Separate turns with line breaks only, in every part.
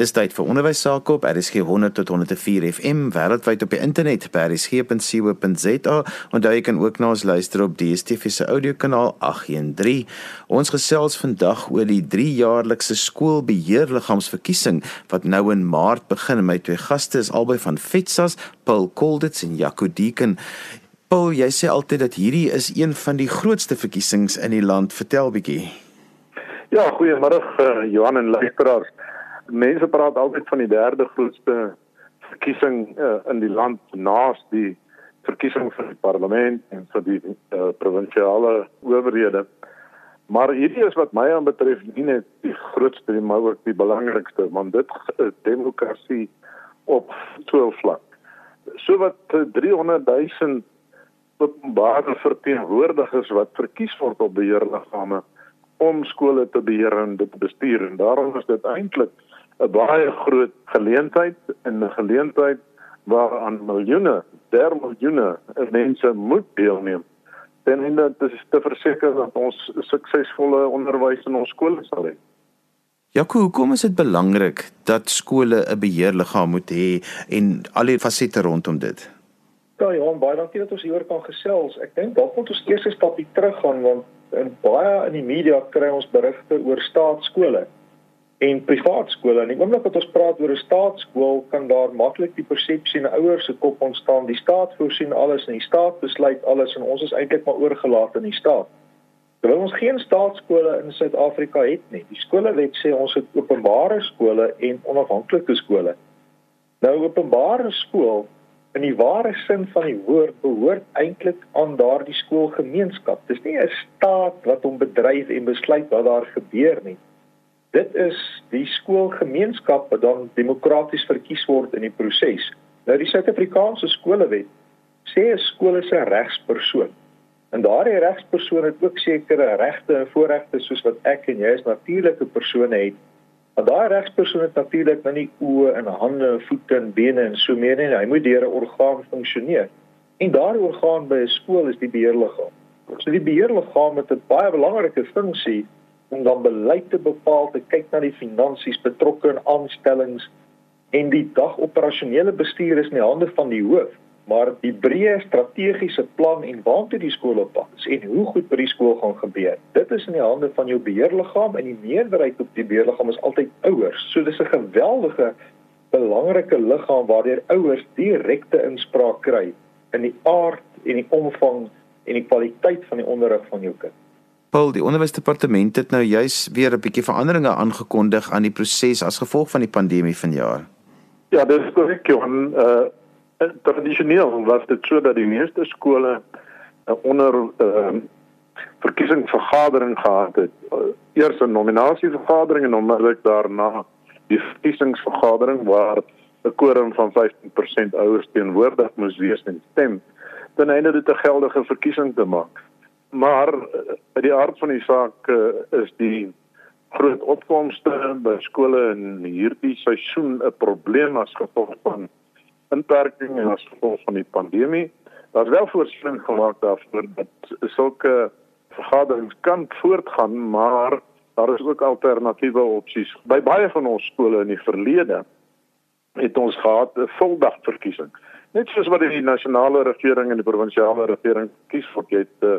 Dis tyd vir onderwys sake op RSG 100 tot 104 FM wêreldwyd op die internet by rsg.co.za en jy kan ook na ons luister op DStv se audiokanaal 813. Ons gesels vandag oor die 3-jaarlikse skoolbeheerliggaamsverkiesing wat nou in Maart begin. My twee gaste is albei van FETSAS, Paul Kolditz en Jaco Deeken. Paul, jy sê altyd dat hierdie is een van die grootste verkiesings in die land. Vertel bietjie.
Ja, goeiemôre uh, Johan en luisteraars mense praat altyd van die derde grootste verkiesing uh, in die land naas die verkiesing vir die parlement en vir die uh, provinsiale owerhede. Maar hierdie is wat my aanbetref nie net die grootste nie, maar ook die belangrikste, want dit is demokrasie op twaalf vlak. So wat 300 000 openbare verteenwoordigers wat verkies word op beheerliggame om skole te beheer en dit bestuur en daarom is dit eintlik 'n baie groot geleentheid en 'n geleentheid waaraan miljoene, der miljoene mense moet deelneem. En dit is te verseker dat ons suksesvolle onderwys in ons skole sal hê.
Ja, hoekom is dit belangrik dat skole 'n beheerliggaam moet hê en al die fasette rondom dit?
Ja, Johan, baie dankie dat ons hieroor kan gesels. Ek dink dalk moet ons eers 'n stapie teruggaan want in baie in die media kry ons berigte oor staatskole en privaat skole. En die oomblik wat ons praat oor 'n staatskool, kan daar maklik die persepsie in ouers se kop ontstaan, die staat voorsien alles en die staat besluit alles en ons is eintlik maar oorgelaat aan die staat. Terwyl ons geen staatskole in Suid-Afrika het nie. Die skolewet sê ons het openbare skole en onafhanklike skole. Nou openbare skool in die ware sin van die woord behoort eintlik aan daardie skoolgemeenskap. Dis nie 'n staat wat hom bedryf en besluit wat daar gebeur nie. Dit is die skoolgemeenskap wat dan demokraties verkies word in die proses. Nou die Suid-Afrikaanse skolewet sê 'n skool is 'n regspersoon. En daardie regspersoon het ook sekere regte en voorregte soos wat ek en jy as natuurlike persone het. Maar daai regspersoon het natuurlik nou nie oë en hande en voete en bene en so meer nie. Hy moet deur 'n orgaan funksioneer. En daardie orgaan by 'n skool is die beheerliggaam. So die beheerliggaam het 'n baie belangrike funksie om dan beleid te bepaal, te kyk na die finansies betrokke in aanstellings en die dagoperasionele bestuur is in die hande van die hoof, maar die breë strategiese plan en waartoe die skool op pad is en hoe goed by die skool gaan gebeur. Dit is in die hande van jou beheerliggaam en die meerderheid op die beheerliggaam is altyd ouers. So dis 'n geweldige belangrike liggaam waardeur ouers direkte inspraak kry in die aard en die omvang en die kwaliteit van die onderrig van jou kind.
Paul, die onderwysdepartement het nou juis weer 'n bietjie veranderinge aangekondig aan die proses as gevolg van die pandemie vanjaar.
Ja, dis korrek, Johan. Uh tradisioneel was dit so dat die meeste skole 'n onder uh verkiesingsvergadering gehad het. Uh, eers 'n nominasievergadering en onmiddellik daarna die verkiesingsvergadering waar 'n quorum van 15% ouers teenwoordig moes wees en stem ten einde dit 'n geldige verkiesing te maak maar by die aard van die saak uh, is die groot opkomste by skole in hierdie seisoen 'n probleem as gevolg van inperking en as gevolg van die pandemie. Daar's wel voorsiening gemaak daarvoor dat sulke vergaderings kan voortgaan, maar daar is ook alternatiewe opsies. By baie van ons skole in die verlede het ons gehad 'n voldag verkiesing. Net soos wat die nasionale regering en die provinsiale regering kies vir jy het uh,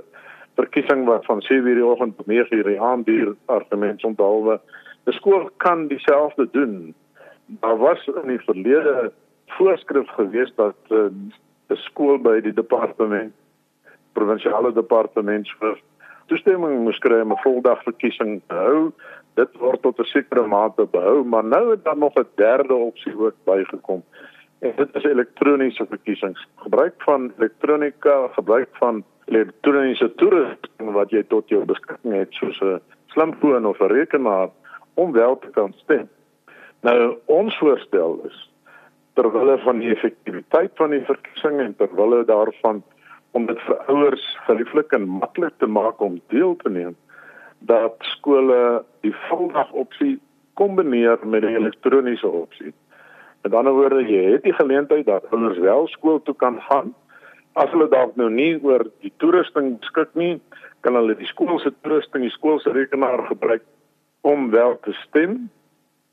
verkiesing wat van 7:00 die oggend tot 9:00 die aand duur argumente onthaalwe. Die skool kan dieselfde doen. Daar was in die verlede voorskrif gewees dat uh, eh, 'n skool by die departement provinsiale departement vir toestemming moes kry om 'n voldag verkiesing te hou. Dit word tot 'n sekere mate behou, maar nou het daar nog 'n derde opsie ook bygekom. En dit is elektroniese verkiesings. Gebruik van elektronika, gebruik van elektroniese toerusting wat jy tot jou beskikking het soos 'n slimfoon of 'n rekenaar om wel te kan stem. Nou ons voorstel is terwyl van die effektiwiteit van die verkiesing en terwyl daarvan om dit vir ouers gerieflik en maklik te maak om deel te neem dat skole die voldag opsie kombineer met die elektroniese opsie. Met ander woorde, jy het die geleentheid dat ouers wel skool toe kan gaan as hulle dalk nou nie oor die toerusting beskik nie, kan hulle die skool se toerusting, die skool se rekenaar gebruik om wel te stem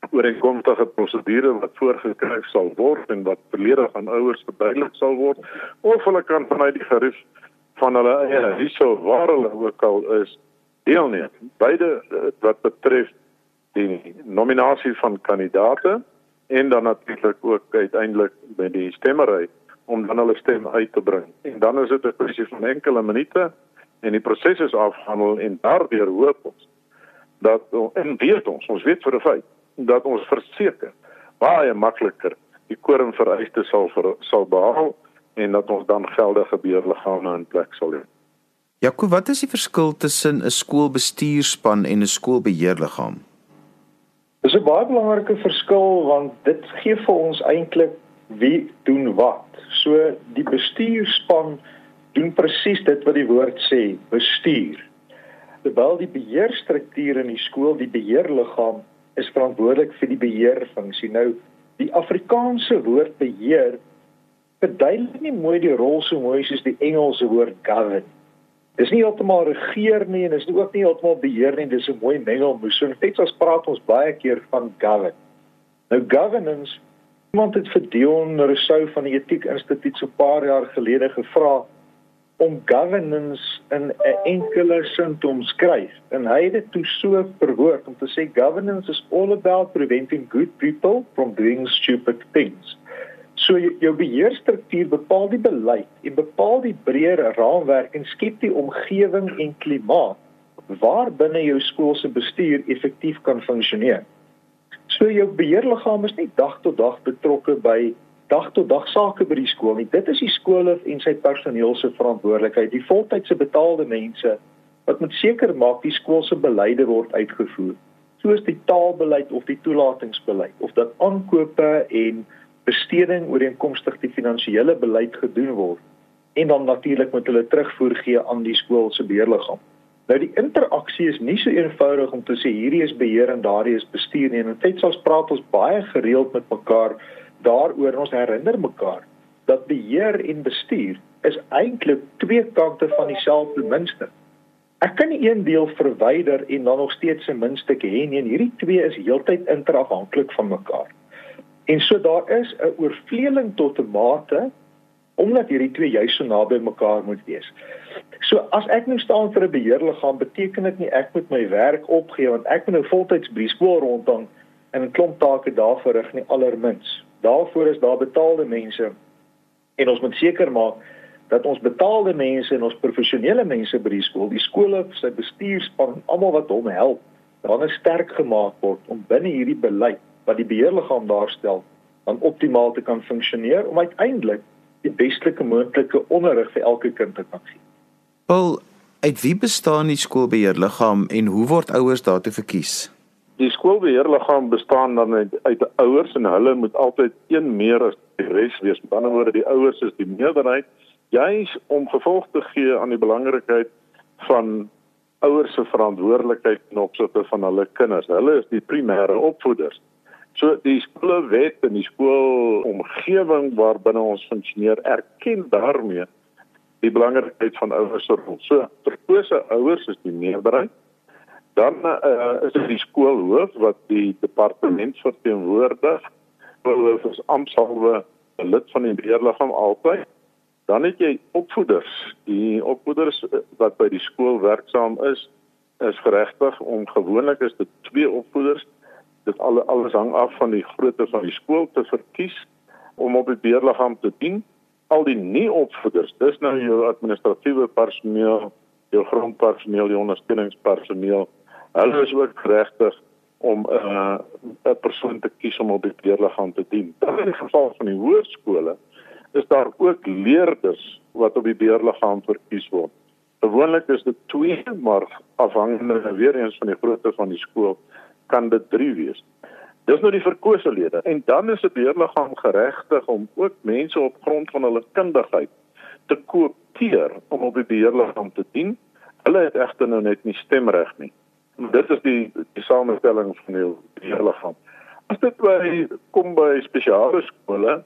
ooreenkomstige prosedure wat voorgeskryf sal word en wat volledig aan ouers verduidelik sal word of hulle kan vanuit die gerief van hulle eie hierso waar hulle ook al is deelneem. Beide eh, wat betref die nominasie van kandidaate en dan natuurlik ook uiteindelik by die stemmery om dan hulle stem uit te bring. En dan is dit 'n kwessie van enkele minute en die proses is afhandel en daardeur hoop ons dat en weet ons, ons weet vir 'n feit dat ons verseker baie makliker die quorum vereistes sal ver, sal behaal en dat ons dan geldige beheerliggame in plek sal hê.
Jaco, wat is die verskil tussen 'n skoolbestuurspan en 'n skoolbeheerliggaam?
Dis 'n baie belangrike verskil want dit gee vir ons eintlik wie doen wat. So die bestuurspan doen presies dit wat die woord sê, bestuur. Terwyl die beheerstruktuur in die skool, die beheerliggaam is verantwoordelik vir die beheerfunksie. Nou die Afrikaanse woord beheer verduidelik nie mooi die rol so mooi soos die Engelse woord govern. Dis nie heeltemal regeer nie en dis ook nie heeltemal beheer nie, dis 'n mooi mengelmoes. So in ons praat ons baie keer van govern. Nou governance iemand het vir Dion Rousseau van die Etiek Instituut so 'n paar jaar gelede gevra om governance in 'n enkele sin te omskryf. En hy het dit toe so verwoord om te sê governance is all about preventing good people from doing stupid things. So jou beheerstruktuur bepaal die beleid en bepaal die breër raamwerk en skep die omgewing en klimaat waarbinne jou skool se bestuur effektief kan funksioneer. So jou beheerliggaam is nie dag tot dag betrokke by dag tot dag sake by die skool nie. Dit is die skoolhoof en sy personeel se verantwoordelikheid. Die voltydse betaalde mense wat moet seker maak die skool se beleide word uitgevoer, soos die taalbeleid of die toelatingsbeleid of dat aankope en besteding ooreenkomstig die finansiële beleid gedoen word en dan natuurlik moet hulle terugvoer gee aan die skool se beheerliggaam. Nou die interaksie is nie so eenvoudig om te sê hierdie is beheer en daardie is bestuur nie. In feite ons praat ons baie gereeld met mekaar daaroor ons herinner mekaar dat beheer en bestuur is eintlik twee kante van dieselfde muntstuk. Ek kan nie een deel verwyder en dan nog steeds 'n muntstuk hê nie. Hierdie twee is heeltyd interafhanklik van mekaar. En so daar is 'n oorvleeling tot 'n mate omdat hierdie twee juis so naby mekaar moet wees. So as ek nou staan vir 'n beheerliggaam, beteken dit nie ek moet my werk opgee want ek moet nou voltyds by skool rondhang en 'n klomp take daar verrig nie allermins. Daarvoor is daar betaalde mense en ons moet seker maak dat ons betaalde mense en ons professionele mense by die skool, die skole, sy bestuurspan, almal wat hom help, dan sterk gemaak word om binne hierdie beleid wat die beheerliggaam daarstel, dan optimaal te kan funksioneer om uiteindelik die beste moontlike onderrig vir elke kind te kan gee.
Wel, uit wie bestaan die skoolbeheerliggaam en hoe word ouers daartoe verkies?
die skoolbeheerliggaam bestaan dan uit, uit ouers en hulle moet altyd een meer as die res wees. Met ander woorde, die ouers is die meerderheid juis om gevolg te gee aan die belangrikheid van ouers se verantwoordelikheid in opsigte van hulle kinders. Hulle is die primêre opvoeders. So die skoolwet en die skoolomgewing waarbinne ons funksioneer erken daarmee die belangrikheid van ouers se rol. So verkose ouers is die meerderheid Dan uh, is dit die skoolhoof wat die departement verteenwoordig. Skoolhoof is amptelike lid van die beheerliggaam altyd. Dan het jy opvoeders. Die opvoeders eh, wat by die skool werksaam is, is geregtig om gewoonlik is dit twee opvoeders. Dit al alles hang af van die grootte van die skool te verkies om op die beheerliggaam te dien. Al die nie opvoeders, dis nou jou administratiewe personeel, jou grondpersoneel, jou ondersteuningspersoneel Hulle is ook geregtig om 'n uh, 'n persoon te kies om op die leerliggaam te dien. In die geval van die hoërskole is daar ook leerders wat op die leerliggaam verkies word. Gewoonlik is dit 2, maar afhangende weer eens van die grootte van die skool kan dit 3 wees. Dis nou die verkose lede en dan is 'n leerliggaam geregtig om ook mense op grond van hulle kundigheid te koopteer om op die leerliggaam te dien. Hulle het egter nou net nie stemreg nie dit is die die samestelling van die hele liggaam. As dit by kom by spesiale skole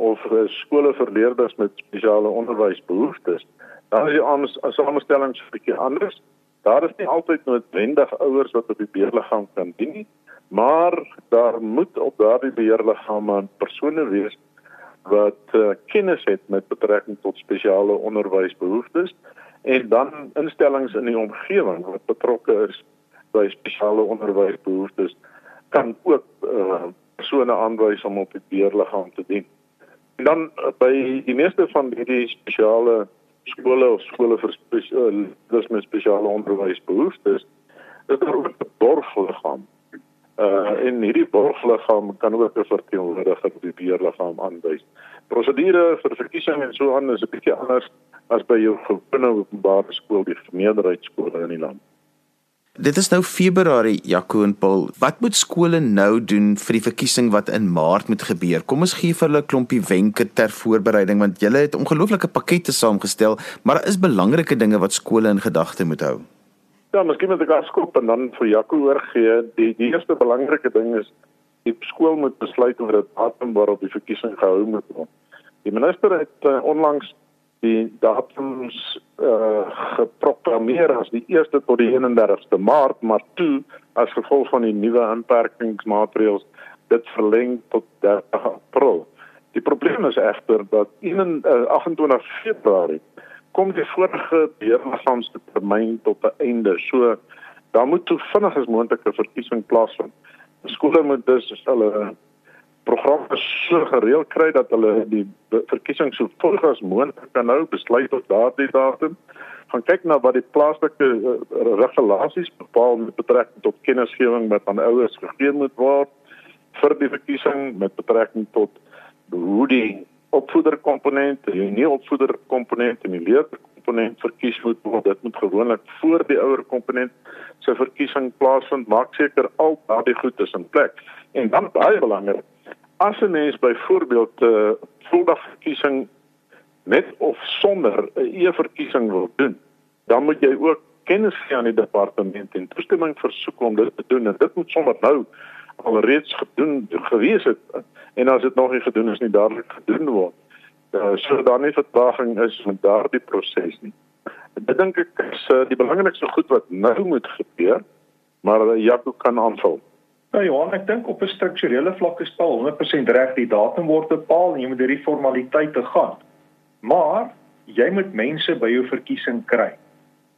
of skole vir leerders met spesiale onderwysbehoeftes, dan is die samestelling 'n bietjie anders. Daar is nie altyd noodwendig ouers wat op die beheerliggaam kan dien nie, Maar daar moet op daardie beheerliggame persone wees wat uh, kennis het met betrekking tot spesiale onderwysbehoeftes en dan instellings in die omgewing wat betrokke is by spesiale onderwysbehoeftes kan ook uh, persone aanwys om op die beheerliggaam te dien. En dan uh, by die meeste van hierdie spesiale skole of skole vir spesiale dis met spesiale onderwysbehoeftes is daar ook 'n borgliggaam uh en hierdie borgliggaam kan ook 'n verteenwoordiger op die beheerliggaam aanwys. Prosedure vir verkiesing en so aan is 'n bietjie anders as by jou gewone openbare skool, die meerderheidsskole in die land.
Dit is nou Februarie, Jaco en Paul. Wat moet skole nou doen vir die verkiesing wat in Maart moet gebeur? Kom ons gee vir hulle 'n klompie wenke ter voorbereiding want julle het ongelooflike pakkette saamgestel, maar daar is belangrike dinge wat skole in gedagte moet hou.
Ja, miskien moet ek afskop en dan vir Jaco oorgee. Die, die eerste belangrike ding is die skool moet besluit oor 'n datum waarop die verkiesing gehou moet word. Die minister het uh, onlangs die datums uh, geproklaameer as die 1ste tot die 31ste Maart, maar toe as gevolg van die nuwe inperkingsmaatreëls dit verleng tot 30 April. Die probleem is egter dat in uh, 28 Februarie kom die vorige beheerliggaamse termyn tot 'n einde. So dan moet toe vinnig as moontlik 'n verkiesing plaasvind. Skole moet dus hulle programme so gereël kry dat hulle die verkiesing so vroeg as moontlik kan nou besluit tot daardie datum. Gaan kyk na wat die plaaslike uh, regulasies bepaal met betrekking tot kennisgewing wat aan ouers gegee moet word vir die verkiesing met betrekking tot hoe die opvoederkomponent, die nie opvoederkomponent en die leerkomponent verkies moet word. Dit moet gewoonlik voor die ouer komponent se verkiesing plaasvind. Maak seker al daardie goed is in plek. En dan baie belangrik, as 'n mens byvoorbeeld 'n uh, voldagverkiesing met of sonder 'n e-verkiesing wil doen, dan moet jy ook kennis gee aan die departement en toestemming versoek om dit te doen en dit moet sommer nou alreeds gedoen gewees het en as dit nog nie gedoen is nie dadelik gedoen word. Uh, so daar nie vertraging is met daardie proses nie. Dit dink ek is uh, die belangrikste goed wat nou moet gebeur, maar uh, Jaco kan aanvul.
Nou Johan, ek dink op 'n strukturele vlak is Paul 100% reg, die datum word bepaal en jy moet hierdie formaliteite gaan. Maar jy moet mense by jou verkiesing kry.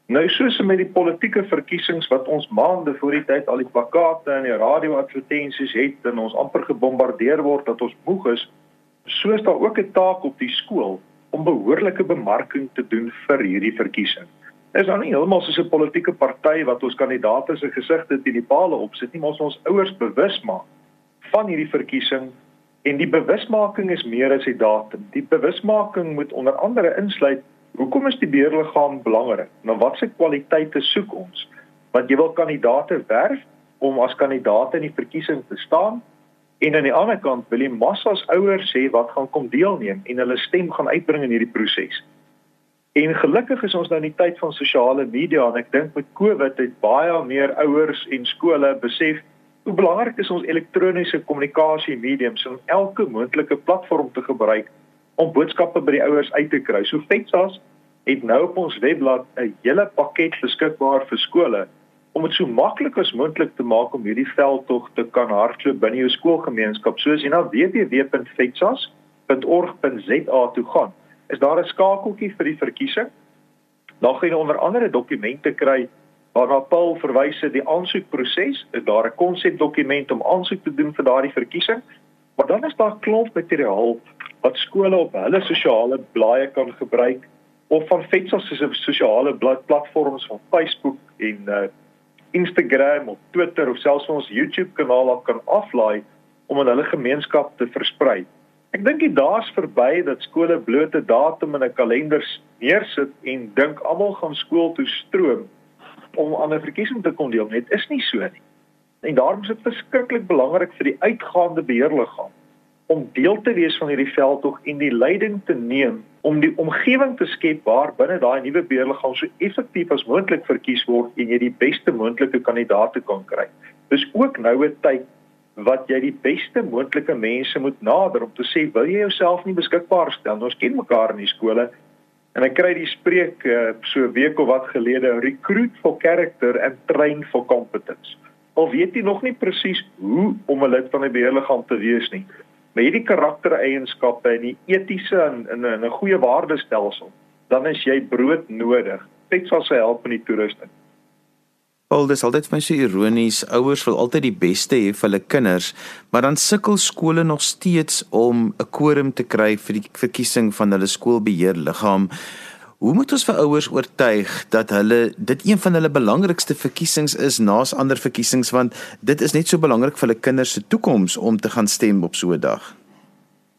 Nou soos met die politieke verkiesings wat ons maande voor die tyd al die plakate en die radio-advertensies het en ons amper gebombardeer word dat ons moeg is, so is daar ook 'n taak op die skool om behoorlike bemarking te doen vir hierdie verkiesing. Is dan nie heeltemal soos 'n politieke party wat ons kandidaate se gesigte teen die palle opsit nie, maar ons ons ouers bewus maak van hierdie verkiesing en die bewusmaking is meer as die datum. Die bewusmaking moet onder andere insluit Hoekom is die beheerliggaam belangrik? Nou watse kwaliteite soek ons? Want jy wil kandidaate werf om as kandidaate in die verkiesing te staan en aan die ander kant wil jy massas ouers hê wat gaan kom deelneem en hulle stem gaan uitbring in hierdie proses. En gelukkig is ons nou in die tyd van sosiale media en ek dink met Covid het baie meer ouers en skole besef hoe belangrik is ons elektroniese kommunikasie mediums om elke moontlike platform te gebruik om boodskappe by die ouers uit te kry. So FETSAS het nou op ons webblad 'n hele pakket beskikbaar vir skole om dit so maklik as moontlik te maak om hierdie veldtog te kan hardloop binne jou skoolgemeenskap. Soos jy na www.fetsas.org.za toe gaan, is daar 'n skakeltjie vir die verkiesing. Daar gaan jy onder andere dokumente kry waarna Paul verwys het die aansoekproses. Is daar 'n konsepdokument om aansoek te doen vir daardie verkiesing? Maar dan is daar klomp materiaal wat skole op hulle sosiale blaaie kan gebruik of van Fetsas se sosiale platforms van Facebook en uh, Instagram of Twitter of selfs ons YouTube kanaal op kan aflaai om in hulle gemeenskap te versprei. Ek dink dit daar's verby dat skole blote datum in 'n kalender neersit en dink almal gaan skool toe stroom om aan 'n verkiesing te kon deel. Dit is nie so nie. En daarom is dit verskriklik belangrik vir die uitgaande beheerliggaam om deel te wees van hierdie veldtog en die leiding te neem om die omgewing te skep waar binne daai nuwe beheerliggaam so effektief as moontlik verkies word en jy die beste moontlike kandidaate kan kry. Dis ook nou 'n tyd wat jy die beste moontlike mense moet nader om te sê wil jy jouself nie beskikbaar stel ons ken mekaar in die skole en ek kry die spreek uh, so 'n week of wat gelede recruit for character and train for competence al weet jy nog nie presies hoe om 'n lid van die beheerliggaam te wees nie. Maar hierdie karaktereienskappe en die etiese en 'n 'n goeie waardestelsel, dan is jy brood nodig. Dit sal sy help in die toerusting.
Paul, dis altyd vir my so ironies. Ouers wil altyd die beste hê vir hulle kinders, maar dan sukkel skole nog steeds om 'n quorum te kry vir die verkiesing van hulle skoolbeheerliggaam. Hoe moet ons vir ouers oortuig dat hulle dit een van hulle belangrikste verkiesings is naas ander verkiesings want dit is net so belangrik vir hulle kinders se toekoms om te gaan stem op so 'n dag?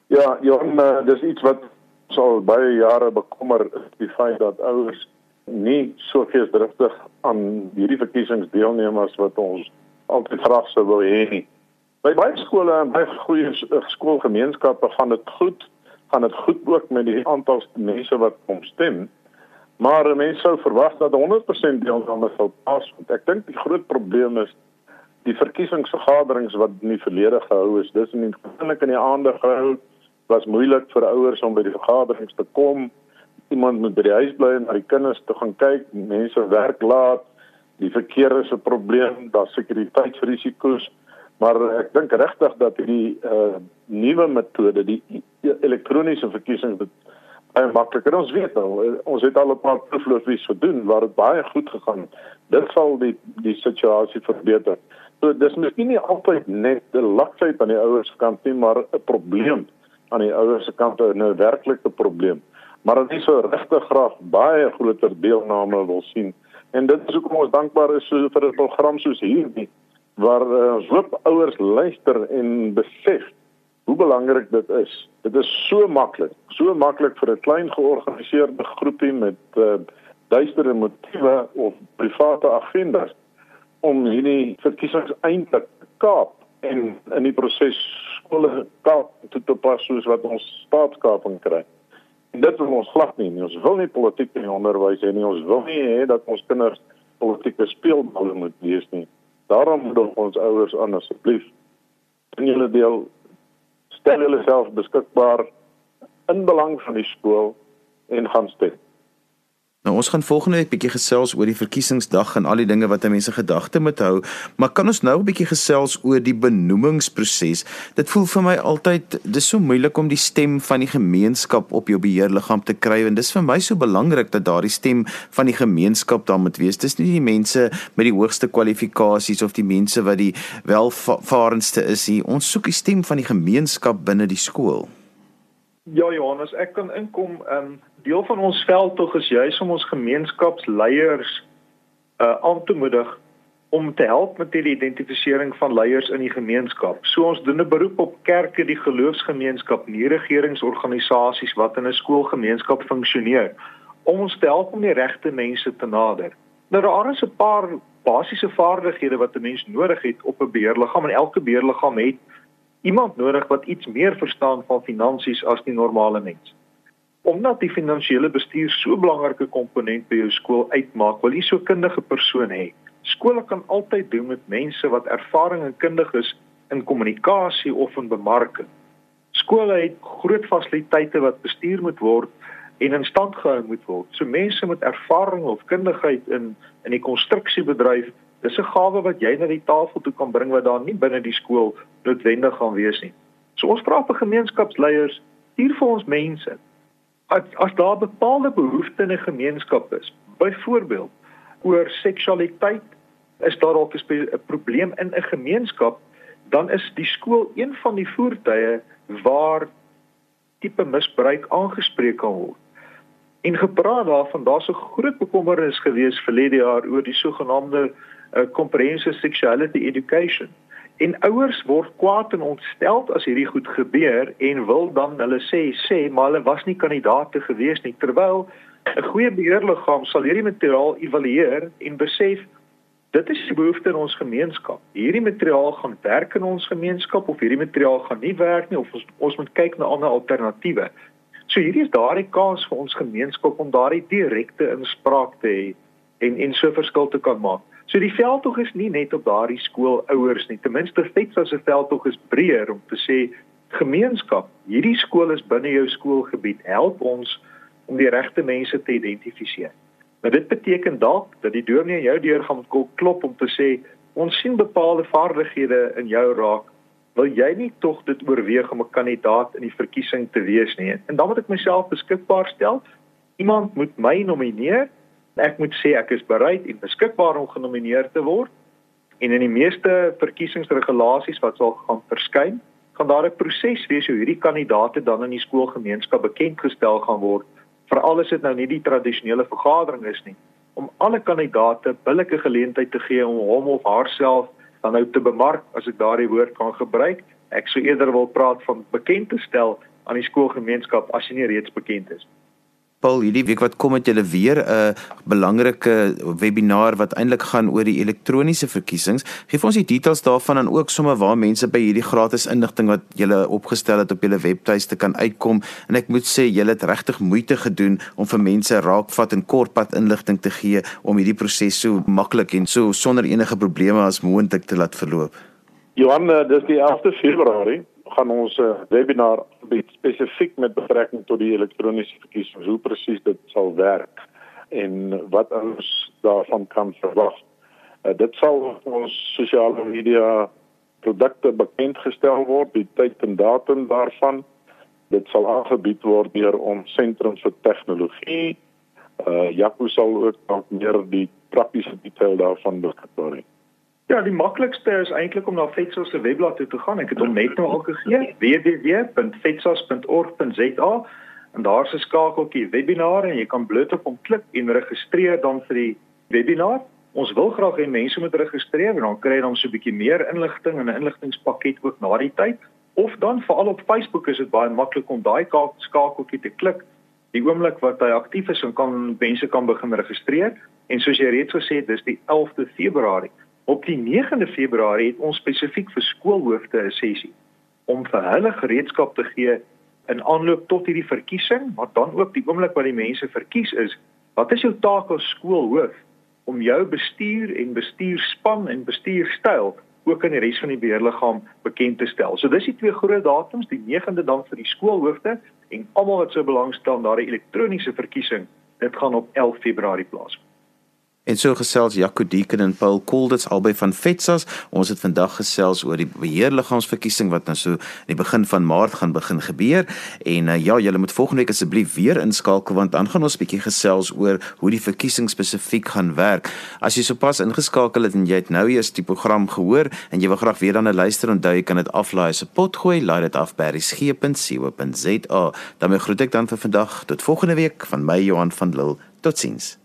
Ja, ja, dis iets wat sal baie jare bekommer die feit dat ouers nie so geesdriftig aan hierdie verkiesings deelneem as wat ons altyd graag sou wou hê nie. By baie skole en baie goeie skoolgemeenskappe gaan dit goed, gaan dit goed ook met die aantal mense wat kom stem. Maar mense sou verwag dat 100% deelname sal plaasvind. Ek dink die groot probleem is die verkiesingsvergaderings wat in die verlede gehou is. Dis in die gewoonlik in die aande gehou was moeilik vir ouers om by die vergaderings te kom iemand moet by die huis bly en na die kinders toe gaan kyk, mense werk laat, die verkeer is 'n probleem, daar sekuriteitsrisiko's, maar ek dink regtig dat hierdie uh nuwe metode, die elektroniese verkiesing wat baie makliker. Ons weet al, eh, ons het al 'n paar proeflopies gedoen waar dit baie goed gegaan het. Dit sal die die situasie verbeter. So dis miskien nie altyd net 'n laksheid aan die ouers kant nie, maar 'n probleem aan die ouers se kant, 'n werklike probleem maar dit is so regtig graag baie groter deelname wil sien. En dit is hoekom ons dankbaar is so vir 'n program soos hierdie waar uh, hoop ouers luister en besef hoe belangrik dit is. Dit is so maklik, so maklik vir 'n klein georganiseerde groepie met uh, duistere motiewe of private agendas om hierdie verkiesings eintlik te kaap en in die proses skole kaap te toepas soos wat ons staatskaping kry. En dit wil ons glad nie. Ons wil nie politiek in onderwys hê nie. Ons wil nie hê dat ons kinders politieke speelballe moet wees nie. Daarom moet ons ouers aan asseblief in julle deel stel julle self beskikbaar in belang van die skool en gaan stem.
Nou ons gaan volgende week bietjie gesels oor die verkiesingsdag en al die dinge wat mense gedagte moet hou, maar kan ons nou 'n bietjie gesels oor die benoemingsproses? Dit voel vir my altyd dis so moeilik om die stem van die gemeenskap op jou beheerliggaam te kry en dis vir my so belangrik dat daardie stem van die gemeenskap daar moet wees. Dis nie die mense met die hoogste kwalifikasies of die mense wat die welvarendste is nie. Ons soek die stem van die gemeenskap binne die skool.
Ja Johannes, ek kan inkom. Ehm um, deel van ons veldtog is juis om ons gemeenskapsleiers uh aan te moedig om te help met die identifisering van leiers in die gemeenskap. So ons doen 'n beroep op kerke, die geloofsgemeenskap, nie regeringsorganisasies wat in 'n skoolgemeenskap funksioneer om ons te help om die regte mense te nader. Nou daar is 'n paar basiese vaardighede wat 'n mens nodig het op 'n beheerliggaam en elke beheerliggaam het iemand nodig wat iets meer verstaan van finansies as die normale mens. Omdat die finansiële bestuur so 'n belangrike komponent by jou skool uitmaak, wil jy so kundige persoon hê. Skole kan altyd doen met mense wat ervaring en kundig is in kommunikasie of in bemarking. Skole het groot fasiliteite wat bestuur moet word en in stand gehou moet word. So mense met ervaring of kundigheid in in die konstruksiebedryf Dis 'n gawe wat jy na die tafel toe kan bring wat daar nie binne die skool noodwendig gaan wees nie. So ons vra vir gemeenskapsleiers, hier vir ons mense. As as daar bepaalde behoeftes in 'n gemeenskap is, byvoorbeeld oor seksualiteit, is daar dalk 'n probleem in 'n gemeenskap, dan is die skool een van die voertuie waar tipe misbruik aangespreek kan word. En gepraat daarvan, daar's 'n groot bekommernis gewees verlede jaar oor die sogenaamde uh, comprehensive sexuality education. En ouers word kwaad en ontstel as hierdie goed gebeur en wil dan hulle sê sê maar hulle was nie kandidaate gewees nie terwyl 'n goeie beheerliggaam sal hierdie materiaal evalueer en besef dit is die behoefte in ons gemeenskap. Hierdie materiaal gaan werk in ons gemeenskap of hierdie materiaal gaan nie werk nie of ons ons moet kyk na ander alternatiewe. So hierdie is daardie kans vir ons gemeenskap om daardie direkte inspraak te hê en en so verskil te kan maak. So die veldtog is nie net op daardie skoolouers nie. Ten minste steeds as 'n veldtog is breër om te sê gemeenskap, hierdie skool is binne jou skoolgebied. Help ons om die regte mense te identifiseer. Maar dit beteken dalk dat die aan jou deur gaan klop om te sê ons sien bepaalde vaardighede in jou raak, wil jy nie tog dit oorweeg om 'n kandidaat in die verkiesing te wees nie? En dan moet ek myself beskikbaar stel. Iemand moet my nomineer. Ek moet sê ek is bereid en beskikbaar om genomineer te word. En in die meeste verkiesingsregulasies wat sal gaan verskyn, gaan daar 'n proses wees hoe hierdie kandidaate dan in die skoolgemeenskap bekend gestel gaan word. Veral as dit nou nie die tradisionele vergadering is nie, om alle kandidaate billike geleentheid te gee om hom of haarself dan nou te bemark as ek daardie woord kan gebruik. Ek sou eerder wil praat van bekend te stel aan die skoolgemeenskap as jy nie reeds bekend is nie.
Paul, hierdie week wat kom het julle weer 'n belangrike webinar wat eintlik gaan oor die elektroniese verkiesings. Geef ons die details daarvan en ook sommer waar mense by hierdie gratis inligting wat julle opgestel het op julle webtuiste kan uitkom. En ek moet sê julle het regtig moeite gedoen om vir mense raakvat en kortpad inligting te gee om hierdie proses so maklik en so sonder enige probleme as moontlik te laat verloop.
Johan, eh, dis die 11de Februarie gaan ons 'n uh, webinar bied spesifiek met betrekking tot die elektroniese verkiesings, hoe presies dit sal werk en wat ons daarvan kan verwag. Uh, dit sal ons sosiale media produkte bekend gestel word, die tyd en datum daarvan. Dit sal aangebied word deur ons sentrum vir tegnologie. Uh Jaco sal ook dalk meer die praktiese detail daarvan beskryf.
Ja, die maklikste is eintlik om na Fetsos se webblad toe te gaan. Ek het hom net nou al gegee, www.fetsos.org.za en daar's 'n skakeltjie webinare en jy kan bloot op hom klik en registreer dan vir die webinar. Ons wil graag hê mense moet registreer want dan kry jy dan so 'n bietjie meer inligting en 'n inligtingspakket ook na die tyd. Of dan veral op Facebook is dit baie maklik om daai skakeltjie te klik. Die oomblik wat hy aktief is, kan mense kan begin registreer en soos jy reeds gesê het, dis die 11de Februarie. Op die 9de Februarie het ons spesifiek vir skoolhoofde 'n sessie om vir hulle gereedskap te gee in aanloop tot hierdie verkiesing, maar dan ook die oomblik wat die mense verkies is, wat is jou taak as skoolhoof om jou bestuur en bestuurspan en bestuurstyl ook aan die res van die beheerliggaam bekend te stel. So dis die twee groot datums, die 9de dan vir die skoolhoofde en almal wat sou belangstel na die elektroniese verkiesing, dit gaan op 11 Februarie plaasvind.
En so gesels Jaco Deeken en Paul Kolditz albei van FETSAS. Ons het vandag gesels oor die beheerliggaamsverkiesing wat nou so in die begin van Maart gaan begin gebeur. En uh, ja, julle moet volgende week asseblief weer inskakel want dan gaan ons bietjie gesels oor hoe die verkiesing spesifiek gaan werk. As jy sopas ingeskakel het en jy het nou eers die program gehoor en jy wil graag weer dan 'n luister onthou jy kan dit aflaai se pot gooi, laai dit af by resgep.co.za. Dan groet ek dan vir vandag tot volgende week van my Johan van Lille. Totsiens.